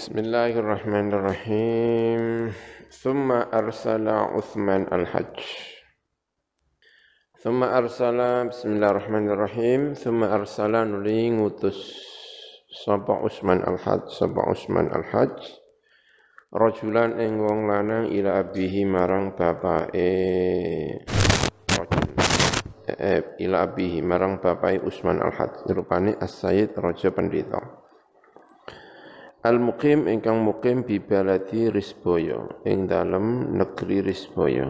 Bismillahirrahmanirrahim. Thumma arsala Uthman al-Hajj. Thumma arsala Bismillahirrahmanirrahim. Thumma arsala nuli ngutus sapa Uthman al-Hajj, sapa Uthman al-Hajj. Rajulan ing wong lanang ila abihi marang bapake eh, eh, ila abihi marang bapake Uthman al-Hajj rupane As-Sayyid Raja Pendeta. Al-muqim ingkang muqim bi baladi Risboyo ing dalem negeri Risboyo.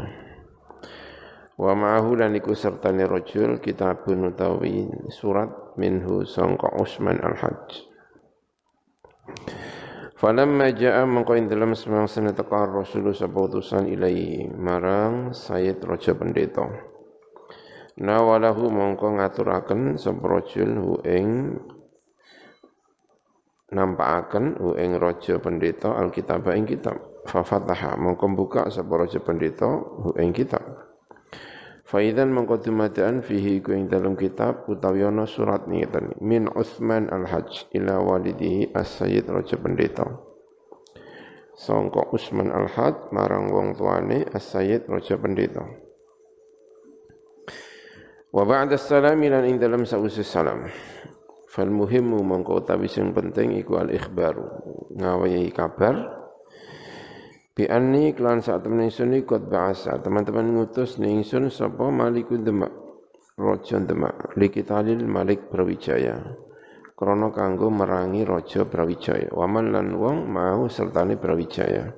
Wa ma'ahu lan iku sertane rajul kitabun utawi surat minhu sangka Utsman al-Hajj. Falamma ja'a mengko ing dalem semang sene teka Rasul sapa utusan ilahi marang Sayyid Raja Pendeta. Nawalahu mongko ngaturaken sapa rajul hu ing nampakaken ing raja pendeta alkitab ing kitab. Fa fataha mongko buka sapa raja pendeta ing kitab. Faidan mongko dumadaan fihi ku ing dalam kitab utawi ana surat ngeten. Min Utsman al-Hajj ila walidihi as-Sayyid raja pendeta. Sangka Utsman al-Hajj marang wong tuane as-Sayyid raja pendeta. Wa ba'da salami lan ing dalam sausi salam Fal muhimu mongko utawi sing penting iku al ikhbaru ngawahi kabar. Bi anni klan saat temen ingsun ikut bahasa teman-teman ngutus ning ingsun sapa maliku demak raja demak likitalil malik brawijaya. Krana kanggo merangi raja brawijaya. Waman lan wong mau sertane brawijaya.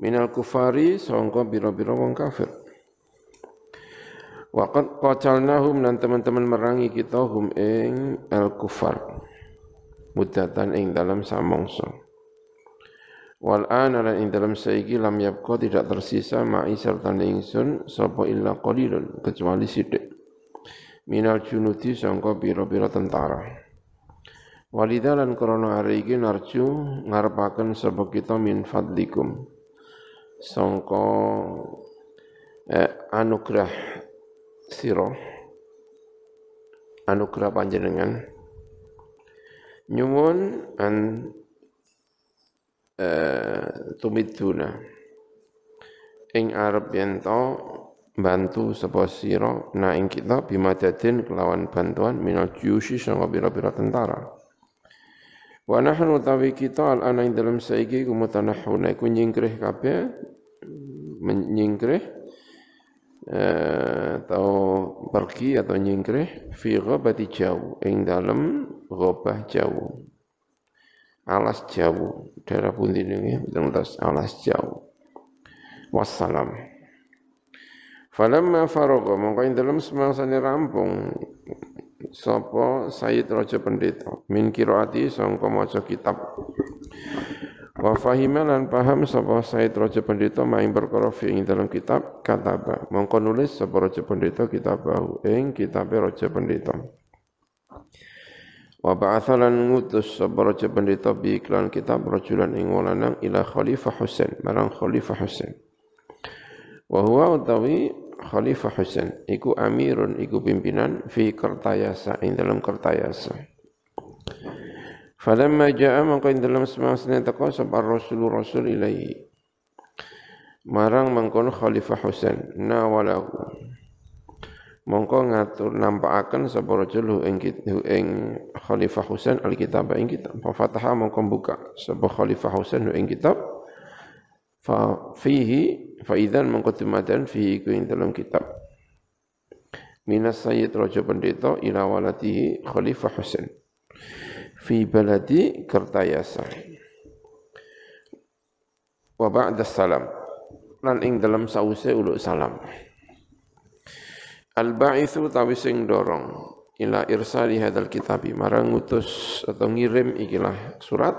Minal kufari sangka bira-bira wong kafir Waqad qatalnahum dan teman-teman merangi kita hum ing al kufar mudatan ing dalam samongso. Wal ana lan ing dalam saiki lam yabqa tidak tersisa ma'i serta ingsun sapa illa qalilun kecuali sithik. Minal junuti sangka pira-pira tentara. Walidha lan krana hari iki narju ngarepaken sapa kita min fadlikum. Sangka eh, anugerah siro anugerah panjenengan nyuwun an uh, tumiduna ing arep yen bantu sapa sira na ing kita bimadadin kelawan bantuan minal juyusi sanga pira-pira tentara. Wa nahnu tawi kita al ana ing dalam saiki kumutanahuna iku nyingkrih kabeh menyingkrih atau pergi atau nyingkrih fi ghabati jauh ing dalem ghabah jauh. Alas jauh daerah pundi niki terus alas jauh. Wassalam. Falamma faragha mongko ing dalem semangsane rampung sapa Sayyid Raja Pendeta min kiraati sangka maca kitab Wa fahima lan paham sapa Said Raja Pendeta maing perkara fi ing dalam kitab kataba. Mongko nulis sapa Raja Pendeta kitabahu ing kitab Raja Pendeta. Wa ba'atha lan ngutus sapa Raja Pendeta bi iklan kitab rajulan ing walanang ila Khalifah Husain, marang Khalifah Husain. Wa huwa utawi Khalifah Husain iku amirun iku pimpinan fi Kertayasa ing dalam Kertayasa. Falamma ja'a ing dalam semasane teko sapa Rasul Rasul ilaihi. Marang mangkon Khalifah Husain nawalahu. Mongko ngatur nampakaken sapa Rasul ing ing Khalifah Husain alkitab ing kitab. Fa fataha mongko buka sapa Khalifah Husain ing kitab. Fa fihi fa idzan mongko tumatan fihi ku ing dalam kitab. Minas Sayyid Raja Pendeta ila walatihi Khalifah Husain fi baladi Kertayasa. Wa ba'da salam. Lan ing dalam sause uluk salam. Al-ba'ithu tawi sing dorong ila irsali hadal kitabi marang ngutus atau ngirim ikilah surat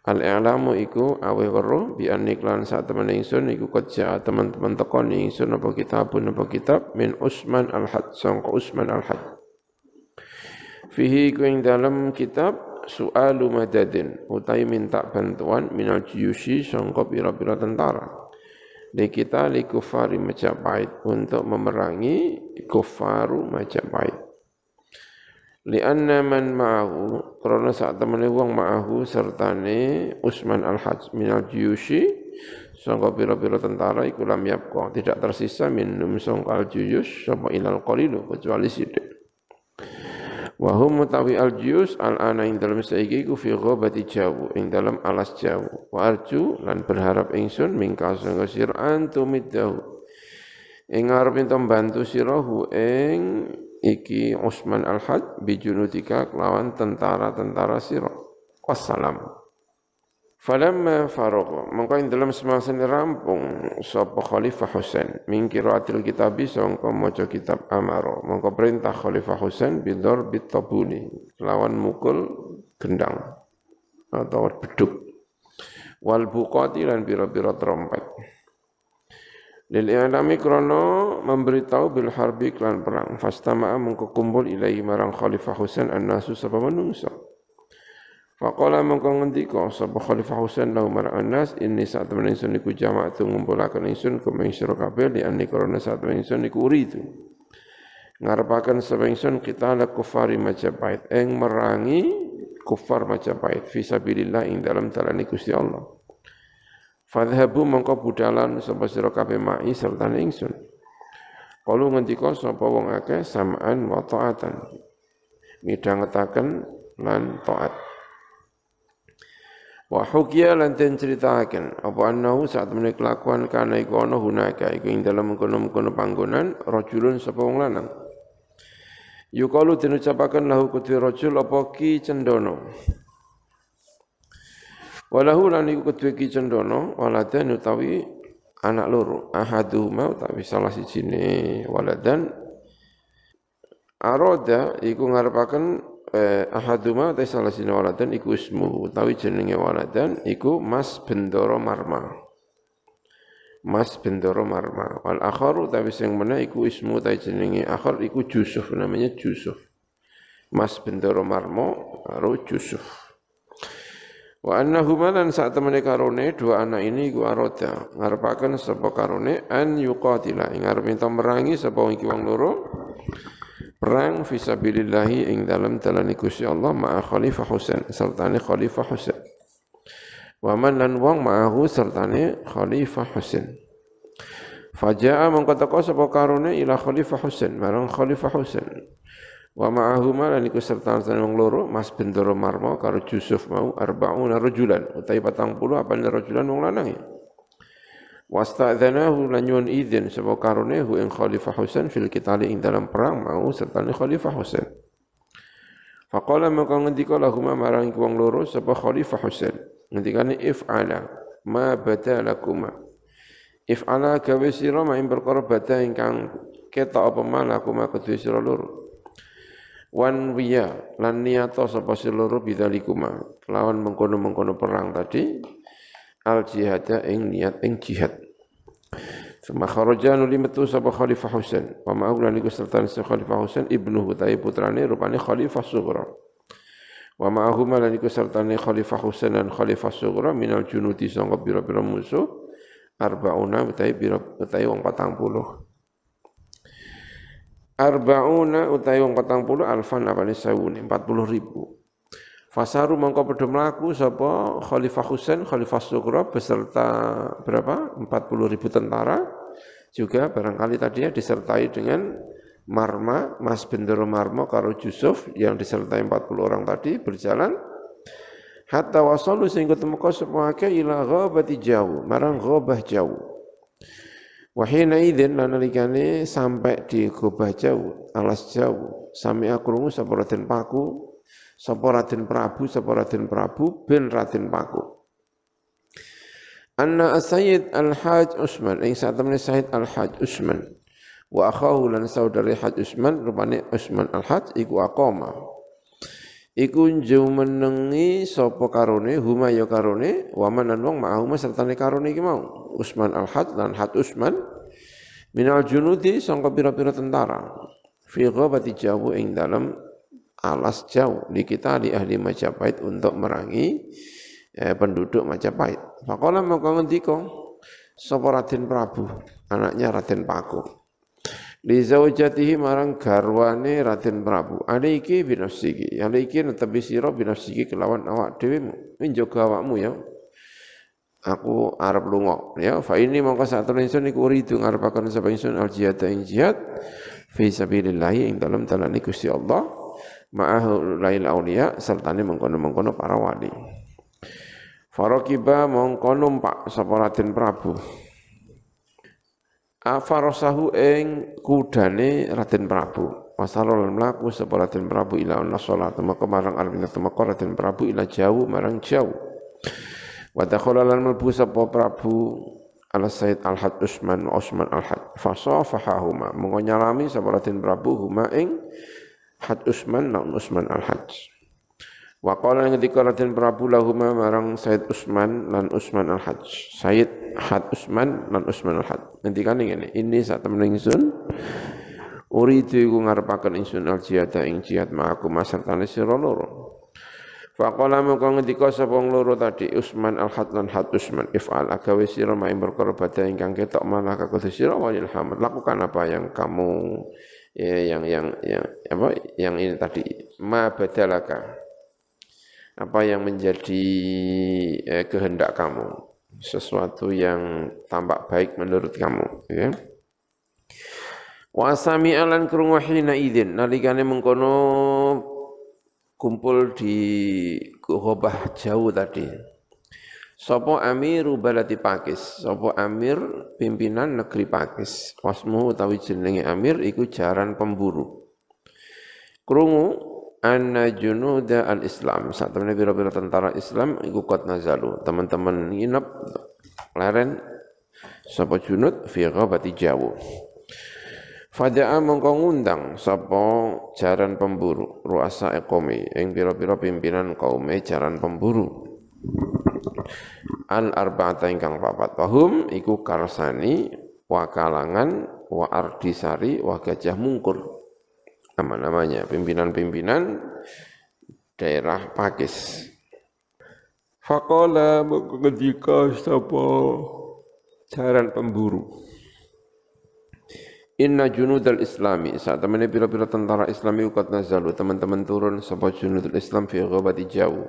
Al-i'lamu iku awe weruh bi aniklan saat teman ingsun iku kerja teman-teman tekon ingsun apa kitabun apa kitab min Usman al-Had sangka Usman al-Had Fihi ku ing dalam kitab su'alu madadin utai minta bantuan minal juyusi sangka pira-pira tentara. Di kita li kufari Majapahit untuk memerangi kufaru Majapahit. Lianna man ma'ahu karena saat temene wong ma'ahu sertane Usman al-Hajj minal juyushi sangka pira-pira tentara iku lam yapqa tidak tersisa minum sangka al-juyush sapa ilal qalilu kecuali sithik wa hum mutawi al-juyus al-ana ing dalam saiki iku fi ghabati jawu ing dalam alas jawu wa arju lan berharap ingsun mingka sangka sira antumiddahu ing arep ento bantu sirahu ing iki Utsman al-Had bijunudika kelawan tentara-tentara sira. Wassalam. Falamma faragha mongko ing dalam semasa rampung sapa Khalifah Husain? Min qiraatil kitabi sangka maca kitab Amaro mongko perintah Khalifah Husain bidor bitabuni lawan mukul gendang atau beduk. Wal buqati lan pira-pira trompet. Lil i'lami krono memberitahu bil harbi klan perang. Fastama'a mengko kumpul ilahi marang Khalifah Husain an-nasu sapa menungsa. Faqala mengko ngendika sapa Khalifah Husain lahu marang an-nas inni saat temen ingsun iku jama'atu ngumpulaken ingsun kumeng sira kabeh li anni krono saat temen ingsun iku uridu. Ngarepaken sapa ingsun kita la kufari Majapahit eng merangi kufar Majapahit fi sabilillah ing dalam dalane Gusti Allah. Fadhabu mongko budalan sapa sira kabeh mai serta ingsun. Kalu ngendika sapa wong akeh samaan wa taatan. Midhangetaken lan taat. Wa hukiya lan den ceritaken apa annahu saat menika kelakuan kana iku ana hunaka iku ing dalem kono-kono panggonan rajulun sapa wong lanang. Yukalu den ucapaken lahu kutwi rajul apa ki cendono. Walahu lan iku kedue ki cendono waladan utawi anak loro ahaduhuma utawi salah sijine waladan aroda iku ngarepaken eh, ahaduma utawi salah sijine waladan iku ismu. Utawi jenenge waladan iku Mas Bendoro Marma. Mas Bendoro Marma. Wal akharu utawi sing meneh iku ismu utawi jenenge akhar iku Jusuf namanya Jusuf Mas Bendoro Marmo karo Jusuf Wa annahuma lan saat temene karone dua anak ini iku aroda. Ngarepaken sapa karone an yuqatila. Ing arep merangi sapa iki wong loro perang fisabilillahi ing dalam dalane Gusti Allah ma'a Khalifah Husain sertane Khalifah Husain. Wa man lan wong ma'ahu sertane Khalifah Husain. Faja'a mengko teko sapa karone ila Khalifah Husain marang Khalifah Husain. Wa ma'ahuma lan iku serta wong loro Mas Bendoro Marmo karo Yusuf mau arbauna rajulan utawi 40 apa rajulan wong lanang ya. Wasta'dzanahu lan nyuwun izin sapa karone hu ing Khalifah Husain fil qitali ing dalam perang mau serta Khalifah Husain. Faqala maka ngendika lahuma marang wong loro sapa Khalifah Husain. Ngendikane if'ala ma badalakuma. If'ala gawe sira maing perkara bada ingkang ketok apa malakuma kedue sira loro wan wiya lan niyato sapa seluruh bidzalikuma kelawan mengkono-mengkono perang tadi al jihada ing niat ing jihad. Sama kharaja nuli metu sapa Khalifah Husain. Wa ma'u lan iku serta Khalifah Husain ibnu utai putrane rupane Khalifah Sughra. Wa ma'ahu lan iku serta Khalifah Husain dan Khalifah Sughra minal junudi sangka pira-pira musuh arbauna utai pira utai wong 40 Arbauna utai wong patang puluh alfan apane sawune empat puluh ribu. Fasaru mongko padha mlaku sapa Khalifah Husain, Khalifah Sugra beserta berapa? Empat puluh ribu tentara. Juga barangkali tadinya disertai dengan Marma, Mas Bendero Marmo karo Yusuf yang disertai 40 orang tadi berjalan hatta wasalu sehingga temeka semua ke ila ghabati jauh, marang ghabah jauh. Wahina idin lan nalikane sampai di gobah jauh, alas jauh, sami akrungu sapa Paku, sapa Raden Prabu, sapa Raden Prabu bin Raden Paku. Anna Sayyid Al-Haj Usman, ing saat temen Sayyid Al-Haj Usman, wa akhahu lan saudari Haj Usman, rupane Usman Al-Haj iku aqama. Iku menengi sapa karone huma ya karone wa manan wong ma'ahuma sertane karone iki mau. Usman al-Had lan Had Usman. Minal junudi sangka pira-pira tentara. Fi ghabati jawu ing dalam alas jauh di kita di ahli Majapahit untuk merangi eh, penduduk Majapahit. Faqala maka ngendika sapa Raden Prabu, anaknya Raden Paku. li zaujatihi marang garwane Raden Prabu. Alaiki binafsiki. Alaiki netepi sira binafsiki kelawan awak dhewe menjaga awakmu ya. Aku arep lunga. Ya fa ini mongko sak insun iku uridu ngarepaken sapa insun al jihad ing jihad fi sabilillah ing dalam dalane Gusti Allah ma'ahu lail auliya sertane mengkono-mengkono para wali Farakiba mongko numpak sapa Prabu Afarosahu ing kudane Raden Prabu. Wasalo lan mlaku Prabu ila ana salat maka marang arep temeka Raden Prabu ila jauh marang jauh. Wa dakhala lan mlebu sapa Prabu ala Said Al-Had Usman Usman Al-Had. Fasafahahuma mongko nyalami sapa Raden Prabu huma ing Had Usman lan Usman Al-Had. Wa qala ngendika Raden Prabu lahuma marang Said Usman lan Usman Al-Hajj. Said Had Usman lan Usman Al-Hajj. Ngendikane ngene, ini sak temen ingsun uridu iku ngarepaken ingsun al jihad ing jihad ma'aku masartane sira loro. Faqala mongko ngendika sapa loro tadi Usman Al-Had lan Had Usman if'al agawe sira ma ing perkara badha ingkang ketok malah kakudu sira walil hamd. Lakukan apa yang kamu ya, yang yang yang apa yang ini tadi ma badalaka apa yang menjadi eh, kehendak kamu, sesuatu yang tampak baik menurut kamu. Ya. Wa alan krungu hina idzin nalikane mengkono kumpul di Ghobah jauh tadi. Sopo amiru balati Pakis, sopo amir pimpinan negeri Pakis. Wasmu utawi jenenge amir iku jaran pemburu. Krungu anna junuda al-Islam. Saat temen biro-biro tentara Islam iku kot nazalu. Teman-teman nginep leren sapa junud fi ghabati jawu. Faja'a mongko ngundang sapa jaran pemburu ruasa ekomi ing pira-pira pimpinan kaume jaran pemburu. Al arba'ata ingkang papat wahum iku karsani wa kalangan wa ardisari wa gajah mungkur nama-namanya pimpinan-pimpinan daerah Pakis. Fakola mengendika sapa jaran pemburu. Inna junudal islami saat teman pira-pira tentara islami ukat nazalu teman-teman turun sapa junudul islam fi ghabati jauh.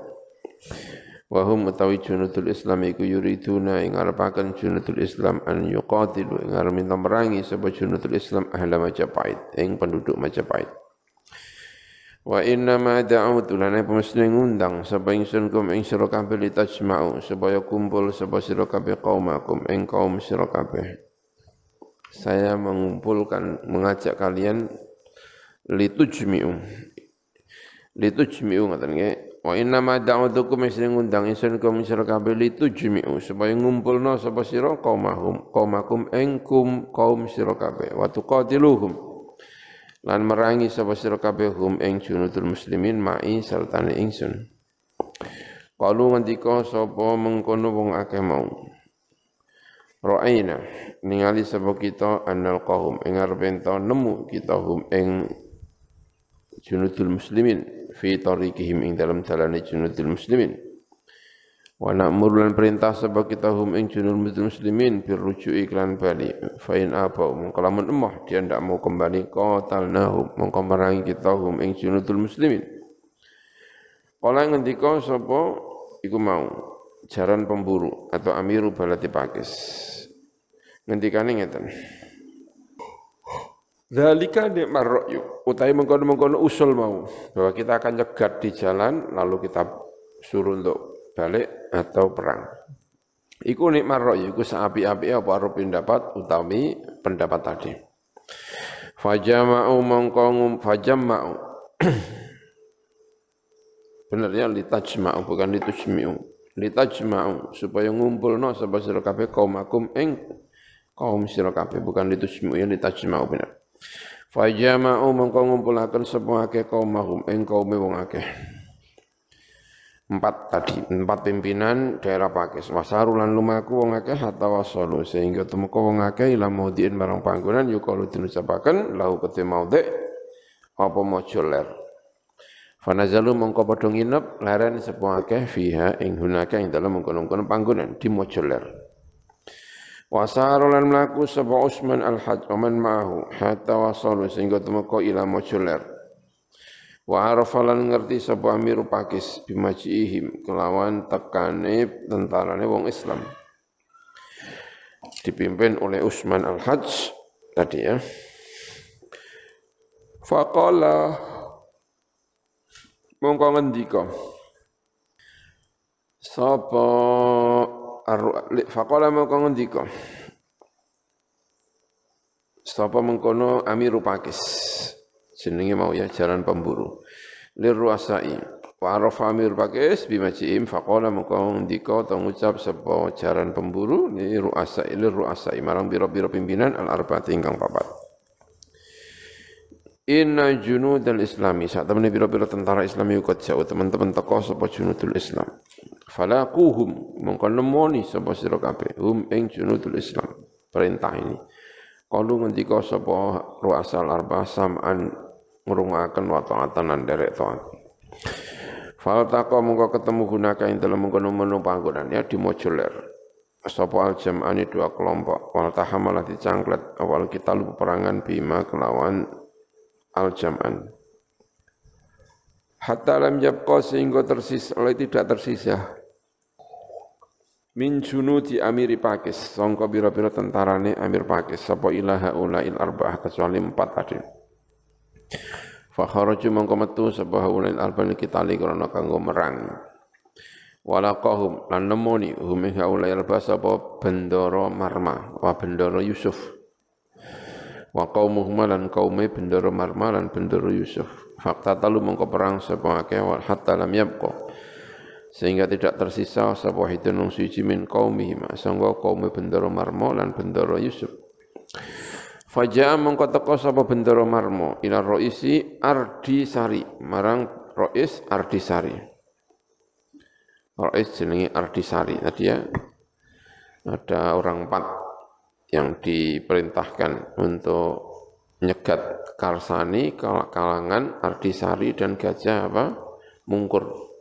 Wahum utawi junudul islam iku yuriduna ing arepaken junudul islam an yuqatilu ing arep minta merangi sapa junudul islam ahla Majapahit ing penduduk Majapahit. Wa inna ma da'utu lana pemesti ngundang sapa ingsun kum ing sira kabeh litajma'u supaya kumpul sapa sira kabeh kaumakum ing kaum sira kabeh. Saya mengumpulkan mengajak kalian litujmi'u. Litujmi'u ngoten nggih. Wa inna ma da'utukum mesti ngundang ingsun kum ing sira kabeh litujmi'u supaya ngumpulna sapa sira kaumakum kaumakum ing kaum sira kabeh wa tuqatiluhum. Lan merangi sapa sira kabeh hum ing junudul muslimin ma'i sertane ingsun. Kalu ngendika sapa mengkono wong akeh mau. Ra'aina ningali sapa kita annal qaum ing arep nemu kita hum ing junudul muslimin fi tariqihim ing dalam dalane junudul muslimin Wa na'muru lan perintah sebab kita hum ing junul muslimin bir ruju'i iklan bali. Fa in apa mongko lamun emah dia ndak mau kembali qatalnahum mongko merangi kita hum ing junudul muslimin. Kala ngendika sapa iku mau jaran pemburu atau amiru balati pakis. Ngendikane ngeten. Zalika di marro'yu. Utai mengkono-mengkono usul mau. Bahwa kita akan nyegat di jalan, lalu kita suruh untuk balik atau perang. Iku nikmat roh iku seapi-api apa arep pendapat utami pendapat tadi. Fajama'u mongko ngum fajama'u. Bener ya litajma'u bukan litujmi'u. Litajma'u supaya ngumpulno sapa sira kabeh kaum akum ing kaum sira kabeh bukan litujmi'u ya litajma'u bener. Fajama'u mongko ngumpulaken sapa akeh kaum mahum ing kaume wong akeh. Empat tadi empat pimpinan daerah Pakis. Wasarulan lumaku wong akeh hatta wasalu. Sehingga temeka wong akeh ila maudhi'in barang panggonan yukalu dinucapaken lahu kete maudhi' apa maja ler. Fanazalu mongko padha nginep leren sepo akeh fiha ing hunaka ing dalem mengkono-kono panggonan di maja ler Wasaro lan mlaku sapa Utsman al-Hajj wa man ma'ahu hatta wasalu sehingga temeko ila Mojuler. Wa arafa ngerti sapa Amiru Pakis bimajiihim kelawan tekane tentarane wong Islam. Dipimpin oleh Utsman al-Hajj tadi ya. Faqala mongko ngendika sapa faqala mongko ngendika? Sapa mengkono amiru pakis? Jenenge mau ya jalan pemburu. Lir ruasai wa amir pakis bimajiim faqala mongko ngendika atau ngucap sapa jalan pemburu ni ruasai lir ruasai marang biro-biro pimpinan al arba'ati ingkang papat. Inna junudal islami. Saat temen biro-biro tentara islami ukut jauh teman-teman teko sapa junudul islam. Falakuhum mongko nemoni sapa sira kabeh hum ing junudul islam. Perintah ini. Kalu ngendika sapa ruasal arba sam'an ngrungaken wa ta'atan lan derek taat. Fal mongko ketemu gunaka ing dalem mengkono-mengkono panggonan ya di mojoler. Sapa al jam'ani dua kelompok wal tahamalah dicangklet awal kita lupa perangan bima kelawan al-jam'an. Hatta lam yabqa sehingga tersisa, oleh tidak tersisa. Min junudi amiri Pakis, sangka bira-bira tentarane amir Pakis, sapa ilaha ulail arba'ah, kecuali empat tadi. Fakharaju mongko metu sapa ulail arba'ah kitali karena kanggo merang. Walaqahum lan nemoni hum ing ulail arba'ah sapa bendoro marma, wa bendoro Yusuf wa qaumuhum lan kaume bendoro Marma lan bendoro Yusuf. Fakta talu mongko perang sapa akeh hatta lam yabqa. Sehingga tidak tersisa sapa hidun nung suci min qaumihim. Sangga kaume bendoro Marma lan bendoro Yusuf. Faja'a mongko teko sapa bendoro Marmo ila roisi Ardi Sari. Marang Rois Ardi Sari. Rois jenenge Ardi Sari tadi ya. Ada orang empat yang diperintahkan untuk nyegat Karsani kalangan Ardisari dan Gajah apa? Mungkur.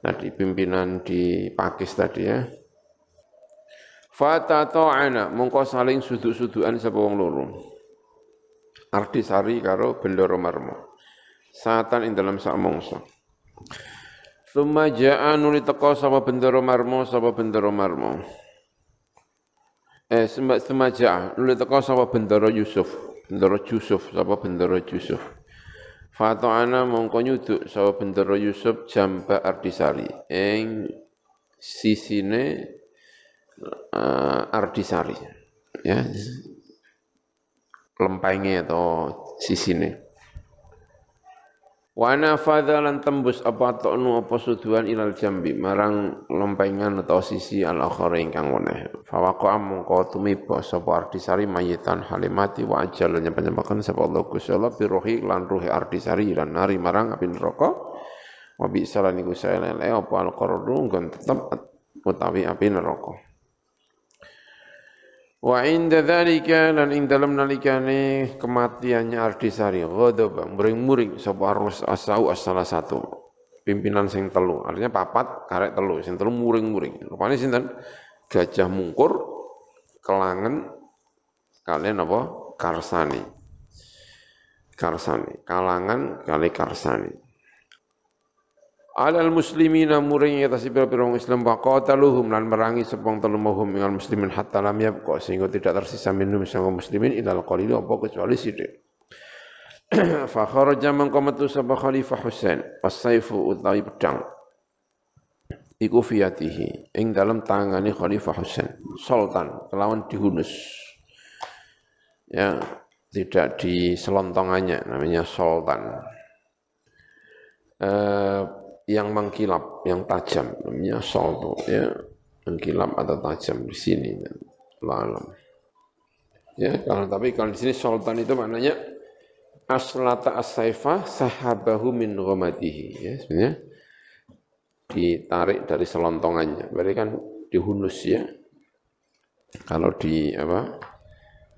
Tadi pimpinan di Pakis tadi ya. Fata ta'ana mongko saling suduk-sudukan sapa wong Ardisari karo Bendoro Marmo. Saatan ing dalam sak mongso Thumma ja'a teko sapa Bendoro Marmo sapa Bendoro Marmo eh semaja lu teko sapa bendoro Yusuf. Bendoro Yusuf sapa bendoro Yusuf. Ana mongko nyuduk sapa bendoro Yusuf jamba Ardisari ing sisine uh, Ardisari ya. Lempenge atau sisine Wa nafadha tembus apa ta'nu apa suduan ilal jambi marang lempengan atau sisi al akhir ingkang weneh. Fa waqa mongko tumiba sapa Ardisari mayitan halimati wa ajal nyempen-nyempen sapa Allah Gusti Allah bi rohi lan ruhi Ardisari lan nari marang api neraka. Wa bi salani Gusti Allah apa al qarru tetep utawi api neraka. Wa inda dzalika lan ing dalem nalikane kematiannya Ardisari ghadaba muring-muring sapa arus asau salah satu pimpinan sing telu. Artinya papat karek telu sing telu muring-muring. Rupane sinten? Gajah Mungkur kelangen kalian apa? Karsani. Karsani. Kalangan kali Karsani alal muslimina muring atas pira-pira Islam wa qataluhum lan merangi sepong telu mahum minal muslimin hatta lam yabqa sehingga tidak tersisa minum sang muslimin ilal qalil apa kecuali sithik fa kharaja man qamatu sabah khalifah Husain as-saifu utawi pedang. Iku fiyatihi ing dalam tangane khalifah Husain sultan kelawan dihunus. Ya tidak di selontongannya namanya sultan. Eh, yang mengkilap, yang tajam, namanya soldo, ya, mengkilap atau tajam di sini. Lalam. Ya, kalau tapi kalau di sini sultan itu maknanya aslata as-saifa sahabahu min ghamadihi. Ya, sebenarnya ditarik dari selontongannya. Berarti kan dihunus ya. Kalau di apa?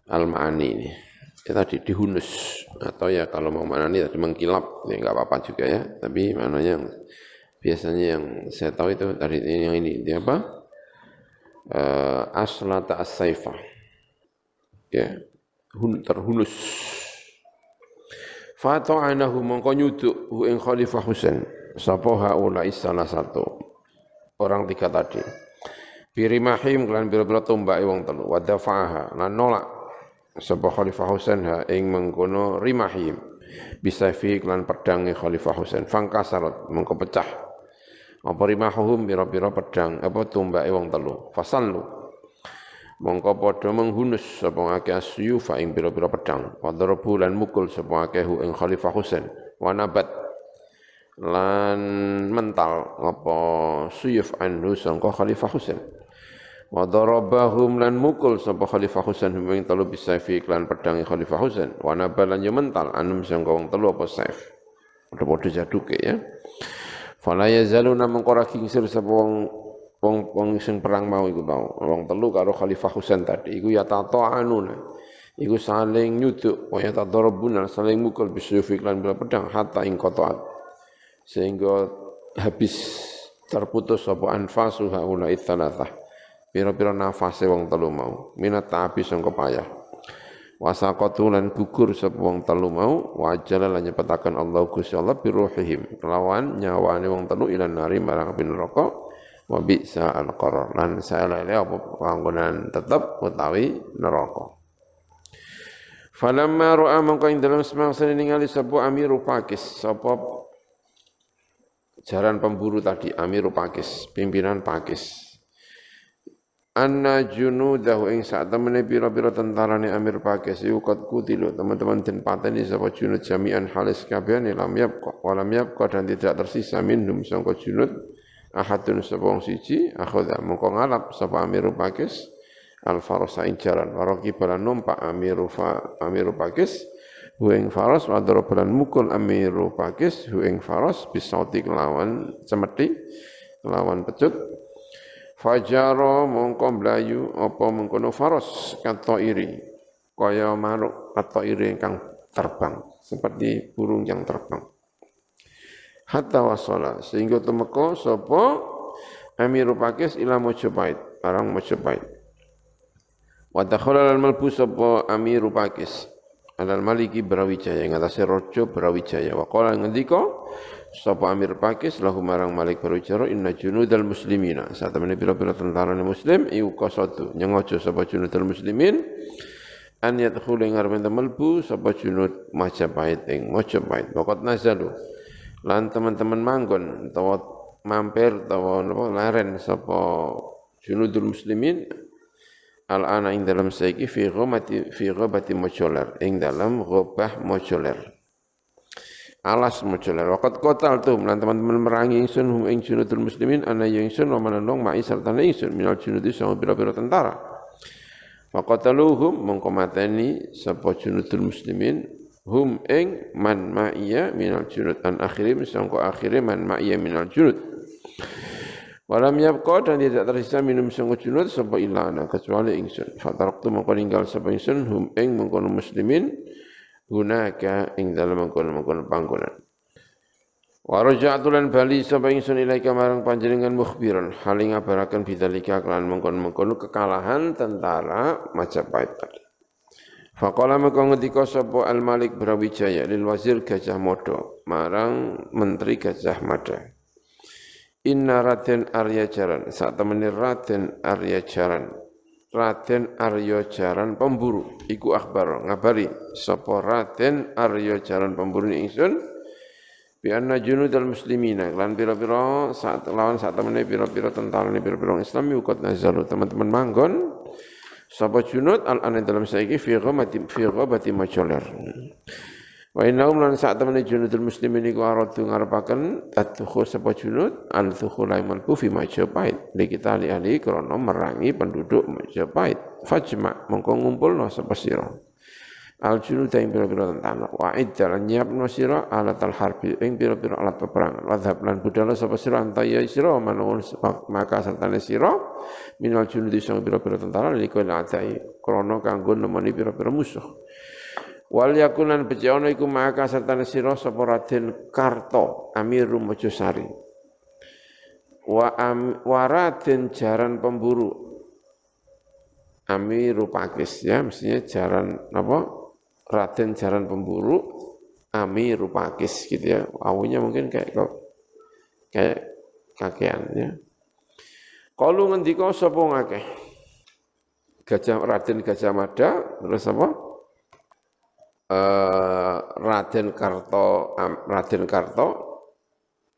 Al-Ma'ani ini. Ya tadi dihunus. Atau ya kalau mau mana nih tadi mengkilap. Ya nggak apa-apa juga ya. Tapi maknanya biasanya yang saya tahu itu tadi yang ini. Dia apa? Uh, aslata as-saifah ya terhunus. Fata'anahu mongko nyuduk hu ing Khalifah Husain. Sapa haula salah satu? Orang tiga tadi. Birimahim kelan bira-bira tombake wong telu. Wa dafa'aha. Lan nolak sapa Khalifah Husain ha ing mengkono rimahim bisa fi kelan pedange Khalifah Husain. Fangkasarot mengko pecah. Apa rimahum bira-bira pedang apa tombake wong telu? Fasallu. Mongko padha menghunus sapa akeh asyufa ing pira-pira pedang. Wadarabu lan mukul sapa akeh ing Khalifah Husain. Wa nabat lan mental apa suyuf anhu sangka Khalifah Husain wa darabahum lan mukul sapa Khalifah Husain ing telu bisaifi lan pedang Khalifah Husain. Wa nabal lan mental anum sangka wong telu apa saif. Padha-padha jaduke ya. Fala yazaluna mengkora kingsir sapa wong wong wong sing perang mau iku mau. Wong telu karo Khalifah Husain tadi iku ya anuna iku saling nyuduk wa ya tadarabuna saling mukul bisyufi lan bila pedang hatta ing qata'at. Sehingga habis terputus apa anfasu haula itsalatsah pira-pira nafase wong telu mau. Minat ta'abi sangka payah. Wasaqatu lan gugur sapa wong telu mau wajala lan nyepetaken Allah Gusti Allah biruhihim kelawan nyawane wong telu ilan nari marang api neraka wa bi'sa al-qarar lan saelele apa panggonan tetep utawi neraka. Falamma ra'a mangko ing dalam semangsa ningali sapa Amiru Pakis sapa jaran pemburu tadi Amiru Pakis pimpinan Pakis Anna junudahu ing sak temene pira-pira tentarane Amir Pakis kot kutilu teman-teman den pateni sapa junud jami'an halis kabehane lam yabqa wa lam yabqa dan tidak tersisa minhum sangka junud ahadun sapa siji akhadha mongko ngalap sapa amiru pakis al farasa injaran waraki balan numpak amiru fa amiru pakis hu ing faras wa balan mukul amiru pakis hu ing faras bisauti kelawan cemeti kelawan pecut fajaro mongko mlayu apa mengkono faras kato iri kaya maruk atau iri ingkang terbang seperti burung yang terbang. Hatta wasala sehingga temeko sapa? Amirul Pakis ila Mojopahit arang Mojopahit wa dakhala al malbu sapa Amirul Pakis alal maliki Brawijaya ing atase raja Brawijaya. Wa qala ngendika sapa Amir Pakis lahu marang Malik Brawijaya inna junudal muslimina. Saat temene pira-pira tentara muslim iku qasadu nyengojo sapa junudal muslimin an yadkhulu ing arep melbu sapa junud Majapahit ing Majapahit waqat nazalu. Lan teman-teman manggon utawa mampir utawa laren sapa junudul muslimin al ana ing dalam saiki fi ghamati fi ghabati mojoler. Ing dalam ghabah mojoler alas mojoler waqat kotal tu lan teman-teman merangi ingsun hum ing junudul muslimin ana ya ingsun wa manandong ma'i serta ingsun minal junudi sama bira-bira tentara. Faqataluhum mongko mateni sapa junudul muslimin hum ing man ma'iya minal junud an akhirim sangko akhire man ma'iya minal junud. Walam yabqa dan tidak tersisa minum sangko junud sapa ilana kecuali ingsun. Fataraktu mongko ninggal sapa ingsun hum ing mengkono muslimin hunaka ing dalam mengkono mengkono panggonan Wa raja'tu lan bali sapa ingsun ilaika marang panjenengan mukhbiran hal ngabaraken bidzalika kelan mengkono-mengkono kekalahan tentara Majapahit tadi. Faqala maka ngendika sapa Al Malik Brawijaya lil wazir Gajah Mada marang menteri Gajah Mada. Inna Raden Arya Jaran saat temani Raden Arya Jaran Raden Arya Jaran pemburu. Iku akhbar ngabari sapa Raden Arya Jaran pemburu ingsun? Bi anna junudal muslimina. Lan pira-pira saat lawan saat temani pira-pira tentara pira-pira Islam yukot nazalu. Teman-teman manggon Sapa junud? Al anin dalam saiki fi ghamati fi ghabati majoler. Wa innahum lan sak temene junudul muslimin iku aradu ngarepaken tadkhul sapa junud al thukhul aiman fi Majapahit. Li kita ali krana merangi penduduk Majapahit. Fajma mongko ngumpulno sapa sira. Al junud ing pira-pira tentara wa iddalan nyiapno sira alat al harbi ing pira-pira alat peperangan. Wa lan budala sapa sira antaya sira manung maka sertane sira. Minal junud sing pira-pira tentara liko adai. Krana kanggo nemoni pira-pira musuh wal yakunan bejono iku maka sertane sira sapa Raden Karto Amirul Mojosari. Wa am, wa Raden Jaran Pemburu. Amiru Pakis ya mestinya jaran apa? Raden jaran pemburu Amiru Pakis gitu ya. Awunya mungkin kayak kayak kakean ya. Kalau ngendika sapa ngakeh? Gajah Raden Gajah Mada terus apa uh, Raden Karto Raden Karto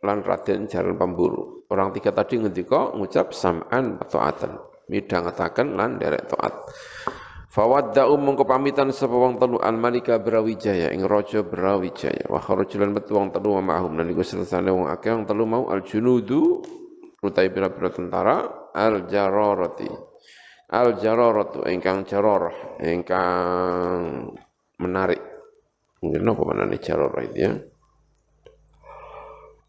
lan Raden Jaran Pemburu orang tiga tadi ngendika ngucap sam'an atau atan midhangetaken lan derek taat Fawadda'u mongko pamitan sapa telu al malika Brawijaya ing raja Brawijaya. Wa kharajulan metu wong telu ma'hum. Lan iku selesane wong akeh wong telu mau al junudu utai pira-pira tentara al jararati al jararatu ingkang jararah ingkang menarik mungkin apa mana itu ya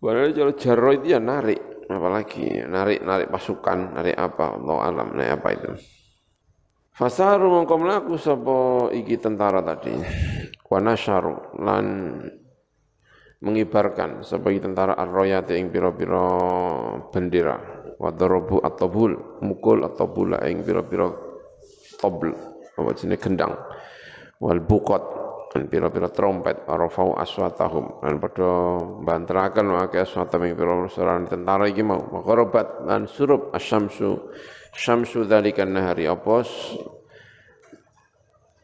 Padahal kalau itu ya narik, apalagi narik narik pasukan, narik apa, Allah alam, narik apa itu. Fasaru mongko mlaku sapa iki tentara tadi. Wa nasyaru lan mengibarkan iki tentara ar-rayat ing pira-pira bendera. Wa darabu at-tabul, mukul at-tabula ing pira-pira tabl, apa jenenge gendang. Wal buqat dan pira-pira trompet arafau aswatahum. Dan padha banteraken akeh aswatam ing pira tentara iki mau. Maqarabat lan surup asyamsu. Syamsu dzalikan nahari. Apa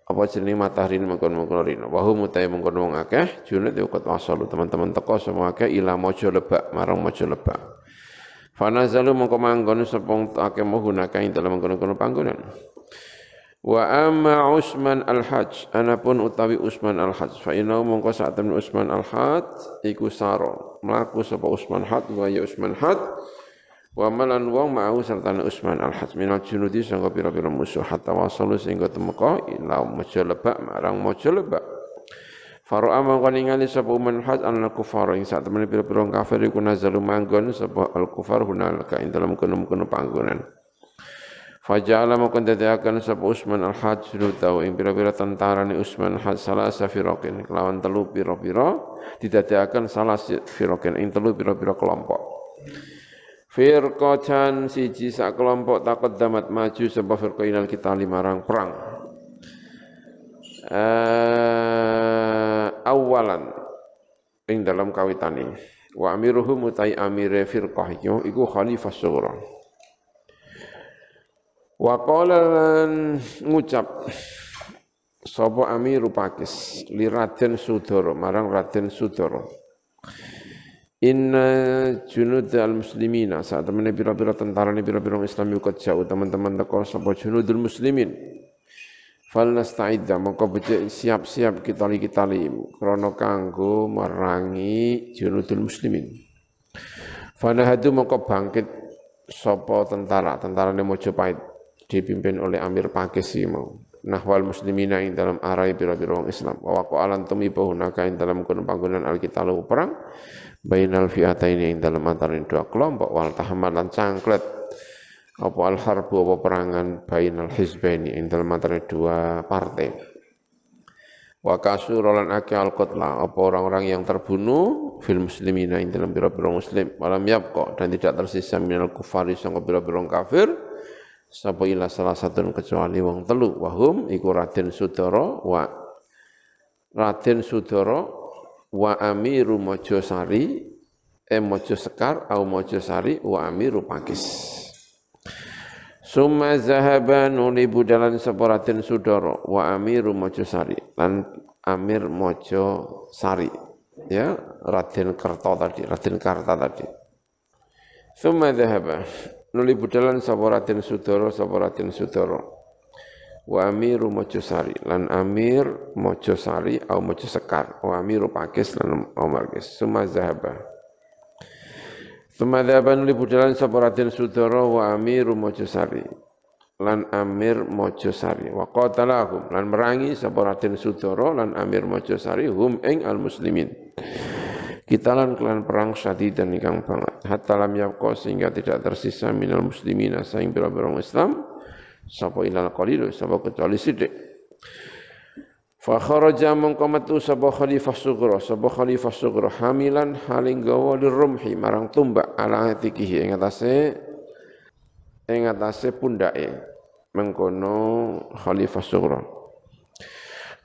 apa jenenge matahari mengkon-mengkon rino? Wa hum mutai mengkon wong akeh junut yuqat wasalu teman-teman teko semua akeh ila mojo lebak marang mojo lebak. Fanazalu mengko manggon sepong akeh mohunaka ing dalam mengkon-mengkon panggonan wa amma Usman al-Hajj. Anapun utawi Usman al-Hajj. Fa inna mongko saat temen Usman al-Hajj iku saro. Mlaku sapa Usman Hajj wa ya Usman Hajj. Wa malan wong ma'u serta Utsman al-Hajj. Minal junudi sangka pira-pira musuh. Hatta wasalu sehingga temeka ila maja lebak marang maja lebak. Faro amang kan ningali sapa uman haj an kufar ing sak temene pira-pira kafir iku nazalu manggon sapa al kufar hunalika ing dalam kono-kono panggonan. Faja'ala mongkon dadiakan sapa Usman al-Hajj tau ing pira-pira tentara ni Usman al-Hajj salah safirokin kelawan telu pira-pira didadiakan salah firokin ing telu pira-pira kelompok. Firqatan siji sak kelompok damat maju sebab firqa inal kita limarang perang. Uh, awalan ing dalam kawitane. Wa amiruhum utai amire firqah iku iku khalifah sughra. Wa qala ngucap sapa amiru Pakis li Raden Sudara marang Raden Sudara. Inna junud al-muslimina saat teman pira-pira tentara ni pira-pira Islam yukat jauh teman-teman teko sapa junudul muslimin? Fal nasta'idda maka becik siap-siap kita li kita li krana kanggo merangi junudul muslimin. Fanahadu maka bangkit sapa tentara tentara ni Mojopahit dipimpin oleh Amir Pakisi nahwal muslimina ing dalam arai pira-pira Islam. Wa waqa alan tumibahu naka ing dalam kono panggonan alkitalu perang. Bainal fi'ataini ing dalam antara dua kelompok. Wal tahamalan cangklet. Apa al harbu apa perangan bainal hizbaini ing dalam antara dua partai. Wa kasurolan ake al qutla apa orang-orang yang terbunuh fil muslimina ing dalam biro-biro muslim. Malam yabqa dan tidak tersisa minal kufari sangka biro-biro kafir sapa ila salah satu kecuali wong telu. Wahum iku Raden Sudara wa Raden Sudara wa amiru Mojosari eh Mojo Sekar au Mojosari wa amiru Pakis. Summa zahaba nuli budalan separatin sudoro wa amiru Mojosari. Lan Amir Mojo Sari ya Raden Kerto tadi Raden Karta tadi. Summa zahaba nuli budalan separatin sudoro separatin sudoro wa amiru Mojosari lan amir Mojosari au Mojosekar. Wa amiru Pakis lan Omar Kis summa zahaba. Summa zahaba nuli budalan saparatin sudara wa amiru Mojosari lan amir Mojosari. Wa qatalahum lan merangi saparatin sudara lan amir Mojosari hum ing al muslimin Kitalan kelan perang dan ikang banget hatta lam yabqa sehingga tidak tersisa minal muslimina saing bira-bira Islam. Sapa ilal qalil sapa kecuali sithik fa kharaja mongko sapa khalifah sughra sapa khalifah sughra hamilan haling gawa rumhi marang tumbak ala atikihi ing atase ing atase pundake mengkono khalifah sughra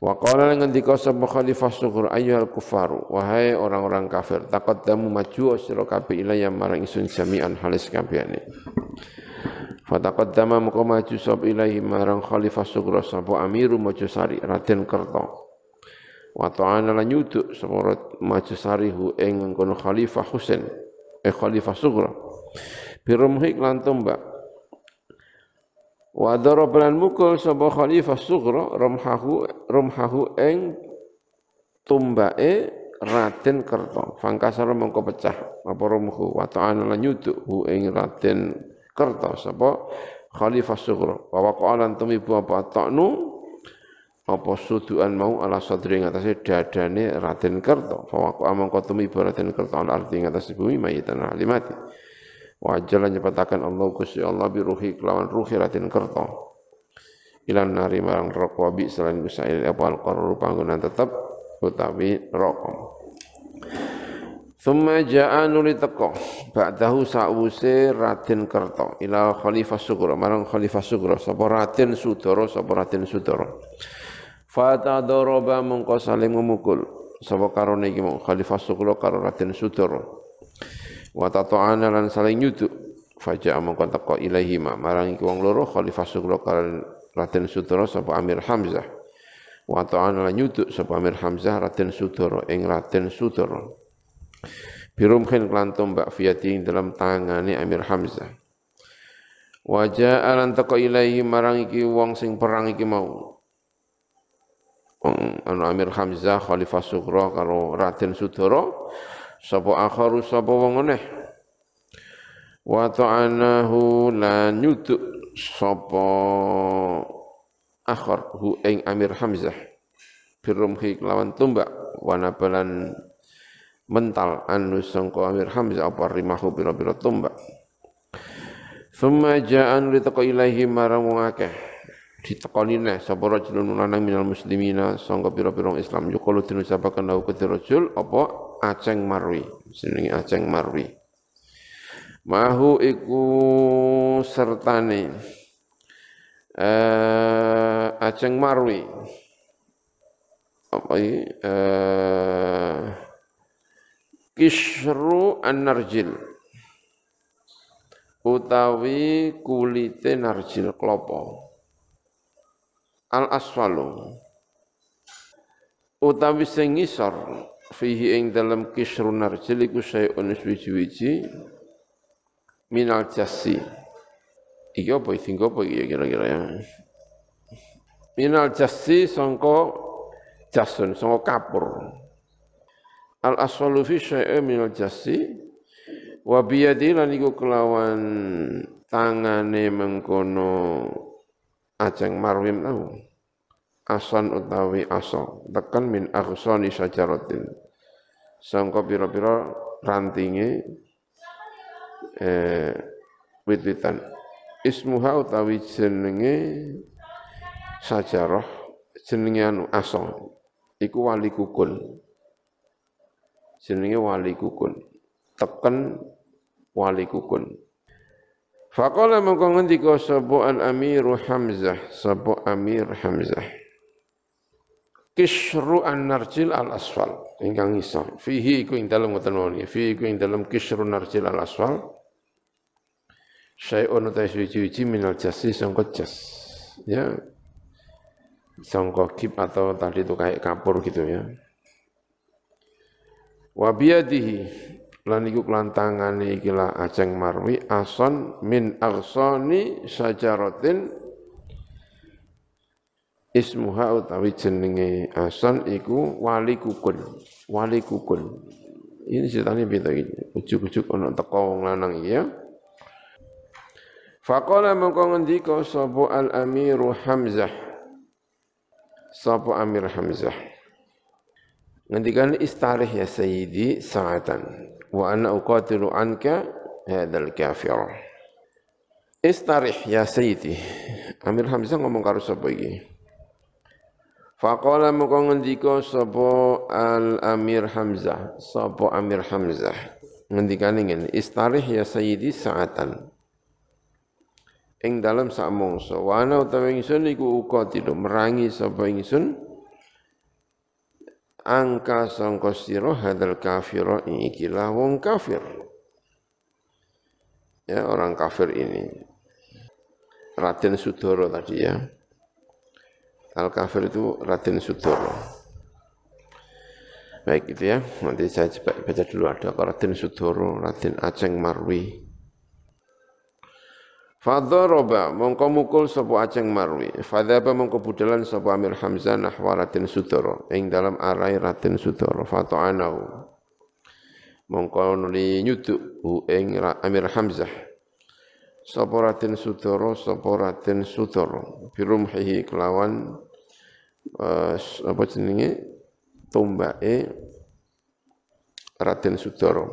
Wa qala ngendika sapa khalifah sughra ayyuhal kufaru wahai orang-orang kafir taqaddamu maju sira kabeh ilayya marang isun jami'an halis kabehane. Fataqaddama muka maju sab ilahi marang khalifah sughra sapa amiru majusari Raden Kerto wa ta'ana lan nyuduk sapa majusari hu ing kono khalifah Husain eh khalifah sughra birumhik lan tombak Wa darabalan mukul sapa khalifah sughra rumhahu rumhahu ing tumbake Raden Kerto. Fangkasar mengko pecah apa rumhu wa ta'ala lan hu ing Raden Kerto sapa khalifah sughra. Wa waqa'alan tumibu apa ta'nu apa suduan mau ala sadri ngatasé dadane Raden Kerto. Fa waqa mengko tumibu Raden Kerto ala arti ngatasé bumi mayitan alimati. Wa ajala nyepatakan Allah Gusti Allah bi ruhi kelawan ruhi ratin kerto. Ilan nari marang rokok bi selain gusail apa al qarru panggonan tetep utawi rokok. Thumma ja'a nuli teko ba'dahu sa'wuse Raden Kerto ila Khalifah Sugro marang Khalifah Sugro sapa Raden Sudoro sapa Raden Sudoro Fata doroba mengko saling memukul sapa karone iki Khalifah Sugro karo Raden Sudoro wa tata'ana lan saling nyuduk faja mongko teko ilahi ma. Marang iki loro khalifah sugro kalian Raden Sudoro sapa Amir Hamzah. Wa ta'ana lan nyuduk sapa Amir Hamzah Raden Sudoro ing Raden Sudoro birum khin klan tombak fiyati dalam tangane Amir Hamzah. Wajah alan teko ilahi marang iki wong sing perang iki mau. Anu Amir Hamzah Khalifah Sugro karo Raden Sudoro sapa akharu sapa wong aneh wa ta'anahu la nyuduk sapa akhar hu ing Amir Hamzah. Birumhi lawan tumbak wana balan mental anu sangka Amir Hamzah apa rimahu bira-bira tumbak. Thumma ja'an litaka ilahi marang wong akeh ditekoni neh sapa rajulun lanang minal muslimina sangka pira-pira Islam yuqalu dinusabakan lahu rajul apa Aceng Marwi, jenenge Aceng Marwi. Mahu iku sertane eh Aceng Marwi. Apa iki? Eh Kisru an-narjil utawi kulite narjil klopo al asfalu utawi sing ngisor fihi ing dalam kisrun narjil iku syai'un wiji-wiji minal jasi iki apa iki? Apa iki kira-kira ya? Minal jasi sangka jasun sangka kapur. Al aswalu fi syai'in minal jasi wa biyadi lan iku kelawan tangane mengkono ajeng marwim tahu asan utawi asa. Tekan min aghsani syajaratin. Sangka pira-pira rantinge eh wit-witan. Ismuha utawi jenenge sajarah jenenge anu asa. Iku wali kukul. Jenenge wali kukun teken wali kukun Faqala mengko ngendika sapa al-Amiru Hamzah sapa Amir Hamzah. Kishru an-narjil al-asfal ingkang isa. Fihi iku ing dalem ngoten mawon fihi iku ing dalem kishru narjil al-asfal. Syai'un ta suci-suci minal jasi sangka jas ya. Sangka kip atau tadi itu kayak kapur gitu ya. Wa biyadihi lan iku kelantangane iki la aceng marwi ason min arsani sajaratin ismuha utawi jenenge asan iku wali kukun wali kukun. Ini ceritanya beda ini ujuk-ujuk ana teko wong lanang ya. Faqala mengko ngendika sapa al-Amiru Hamzah? Sapa Amir Hamzah ngendikan istarih ya sayyidi sa'atan wa ana uqatilu anka hadzal kafir. Istarih ya sayyidi. Amir Hamzah ngomong karo sapa iki? Faqala muka ngendika sapa Al Amir Hamzah, sapa Amir Hamzah. Ngendikane ngene, istarih ya sayyidi sa'atan. ing dalam sak mangsa wa ana utawa ingsun iku uqatilu merangi sapa ingsun angka sangka sira hadal kafira ikilah wong kafir. Ya orang kafir ini. Raden Sudoro tadi ya. Al kafir itu Raden Sudoro baik itu ya. Nanti saya coba baca dulu ada Raden Sudoro Raden Aceng Marwi Fadharaba mongko mukul sapa Aceng Marwi. Fadhaba mongko budalan sapa Amir Hamzah nahwa Sudara ing dalam arai Raden Sudara. Fata'anahu. Mongko nuli nyuduk hu ing Amir Hamzah. Sapa Raden Sudara sapa Raden Sudara birumhihi kelawan uh, apa jenenge tombake Raden Sudara.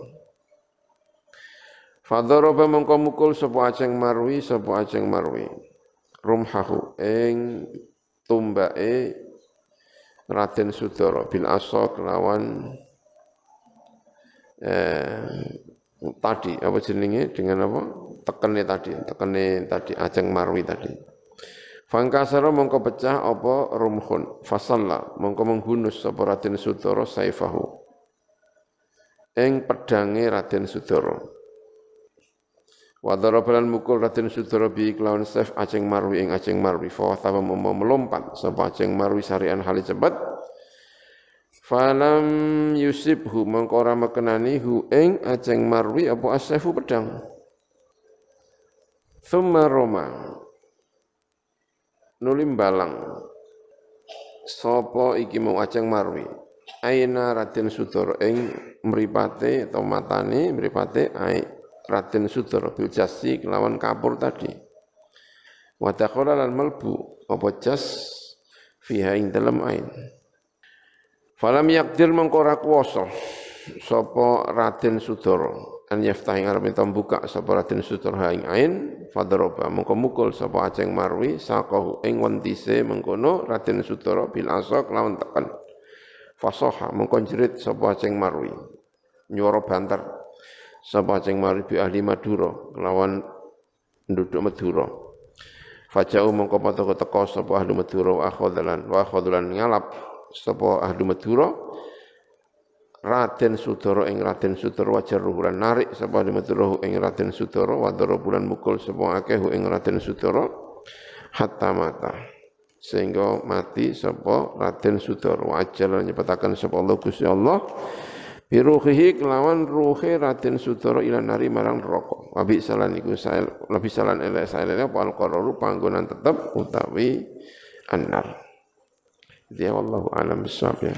Fadharaba mongko mukul sapa aceng marwi sapa aceng marwi. Rumhahu ing tumbake Raden Sudara bil asa kelawan eh, tadi apa jenenge? Dengan apa? Tekene tadi tekene tadi aceng marwi tadi. Fangkasara mongko pecah apa rumhun? Fasalla mongko menghunus sapa Raden Sudara saifahu. Ing pedange Raden Sudara Wa darabalan mukul Raden Sudara bi kelawan sef aceng marwi ing aceng marwi. Fa mau melompat sapa aceng marwi sarian hali cepat. Falam yusibhu mongko ora mekenani hu ing aceng marwi apa asefu pedang. Thumma roma. Nulim balang sapa iki mau aceng marwi? Aina Raden Sudara ing mripate atau matane mripate ai Raden Sudra bil jasi kelawan kapur tadi. Wa taqala lan malbu apa jas fiha ing dalam ain. Falam yakdir mengkora kuwasa sapa Raden Sudra an yaftah ing arep buka sapa Raden Sudra ing ain fadroba mengko mukul sapa Aceng Marwi saqahu ing wentise mengkono Raden Sudra bil asa kelawan tekan. Fasoha mengko jerit sapa Aceng Marwi nyuara banter sapa ceng maribi ahli Madura lawan penduduk Madura. Fajau mongko patoko teko sapa ahli Madura wa akhadlan wa akhadlan ngalap sapa ahli Madura. Raden Sudara ing Raden Sudara wajar ruhulan narik sapa ahli Madura ing Raden Sudara wa bulan mukul sapa akeh ing Raden Sudara. Hatta mata sehingga mati sapa Raden Sudara. Wa ajal nyepetaken sapa Allah Gusti Allah Biruhihi kelawan ruhe Raden Sudoro ilan nari marang rokok. Wabi salan iku sail, lebih salan sail elek apa al panggonan tetap utawi anar. Dia wallahu alam bisawab ya.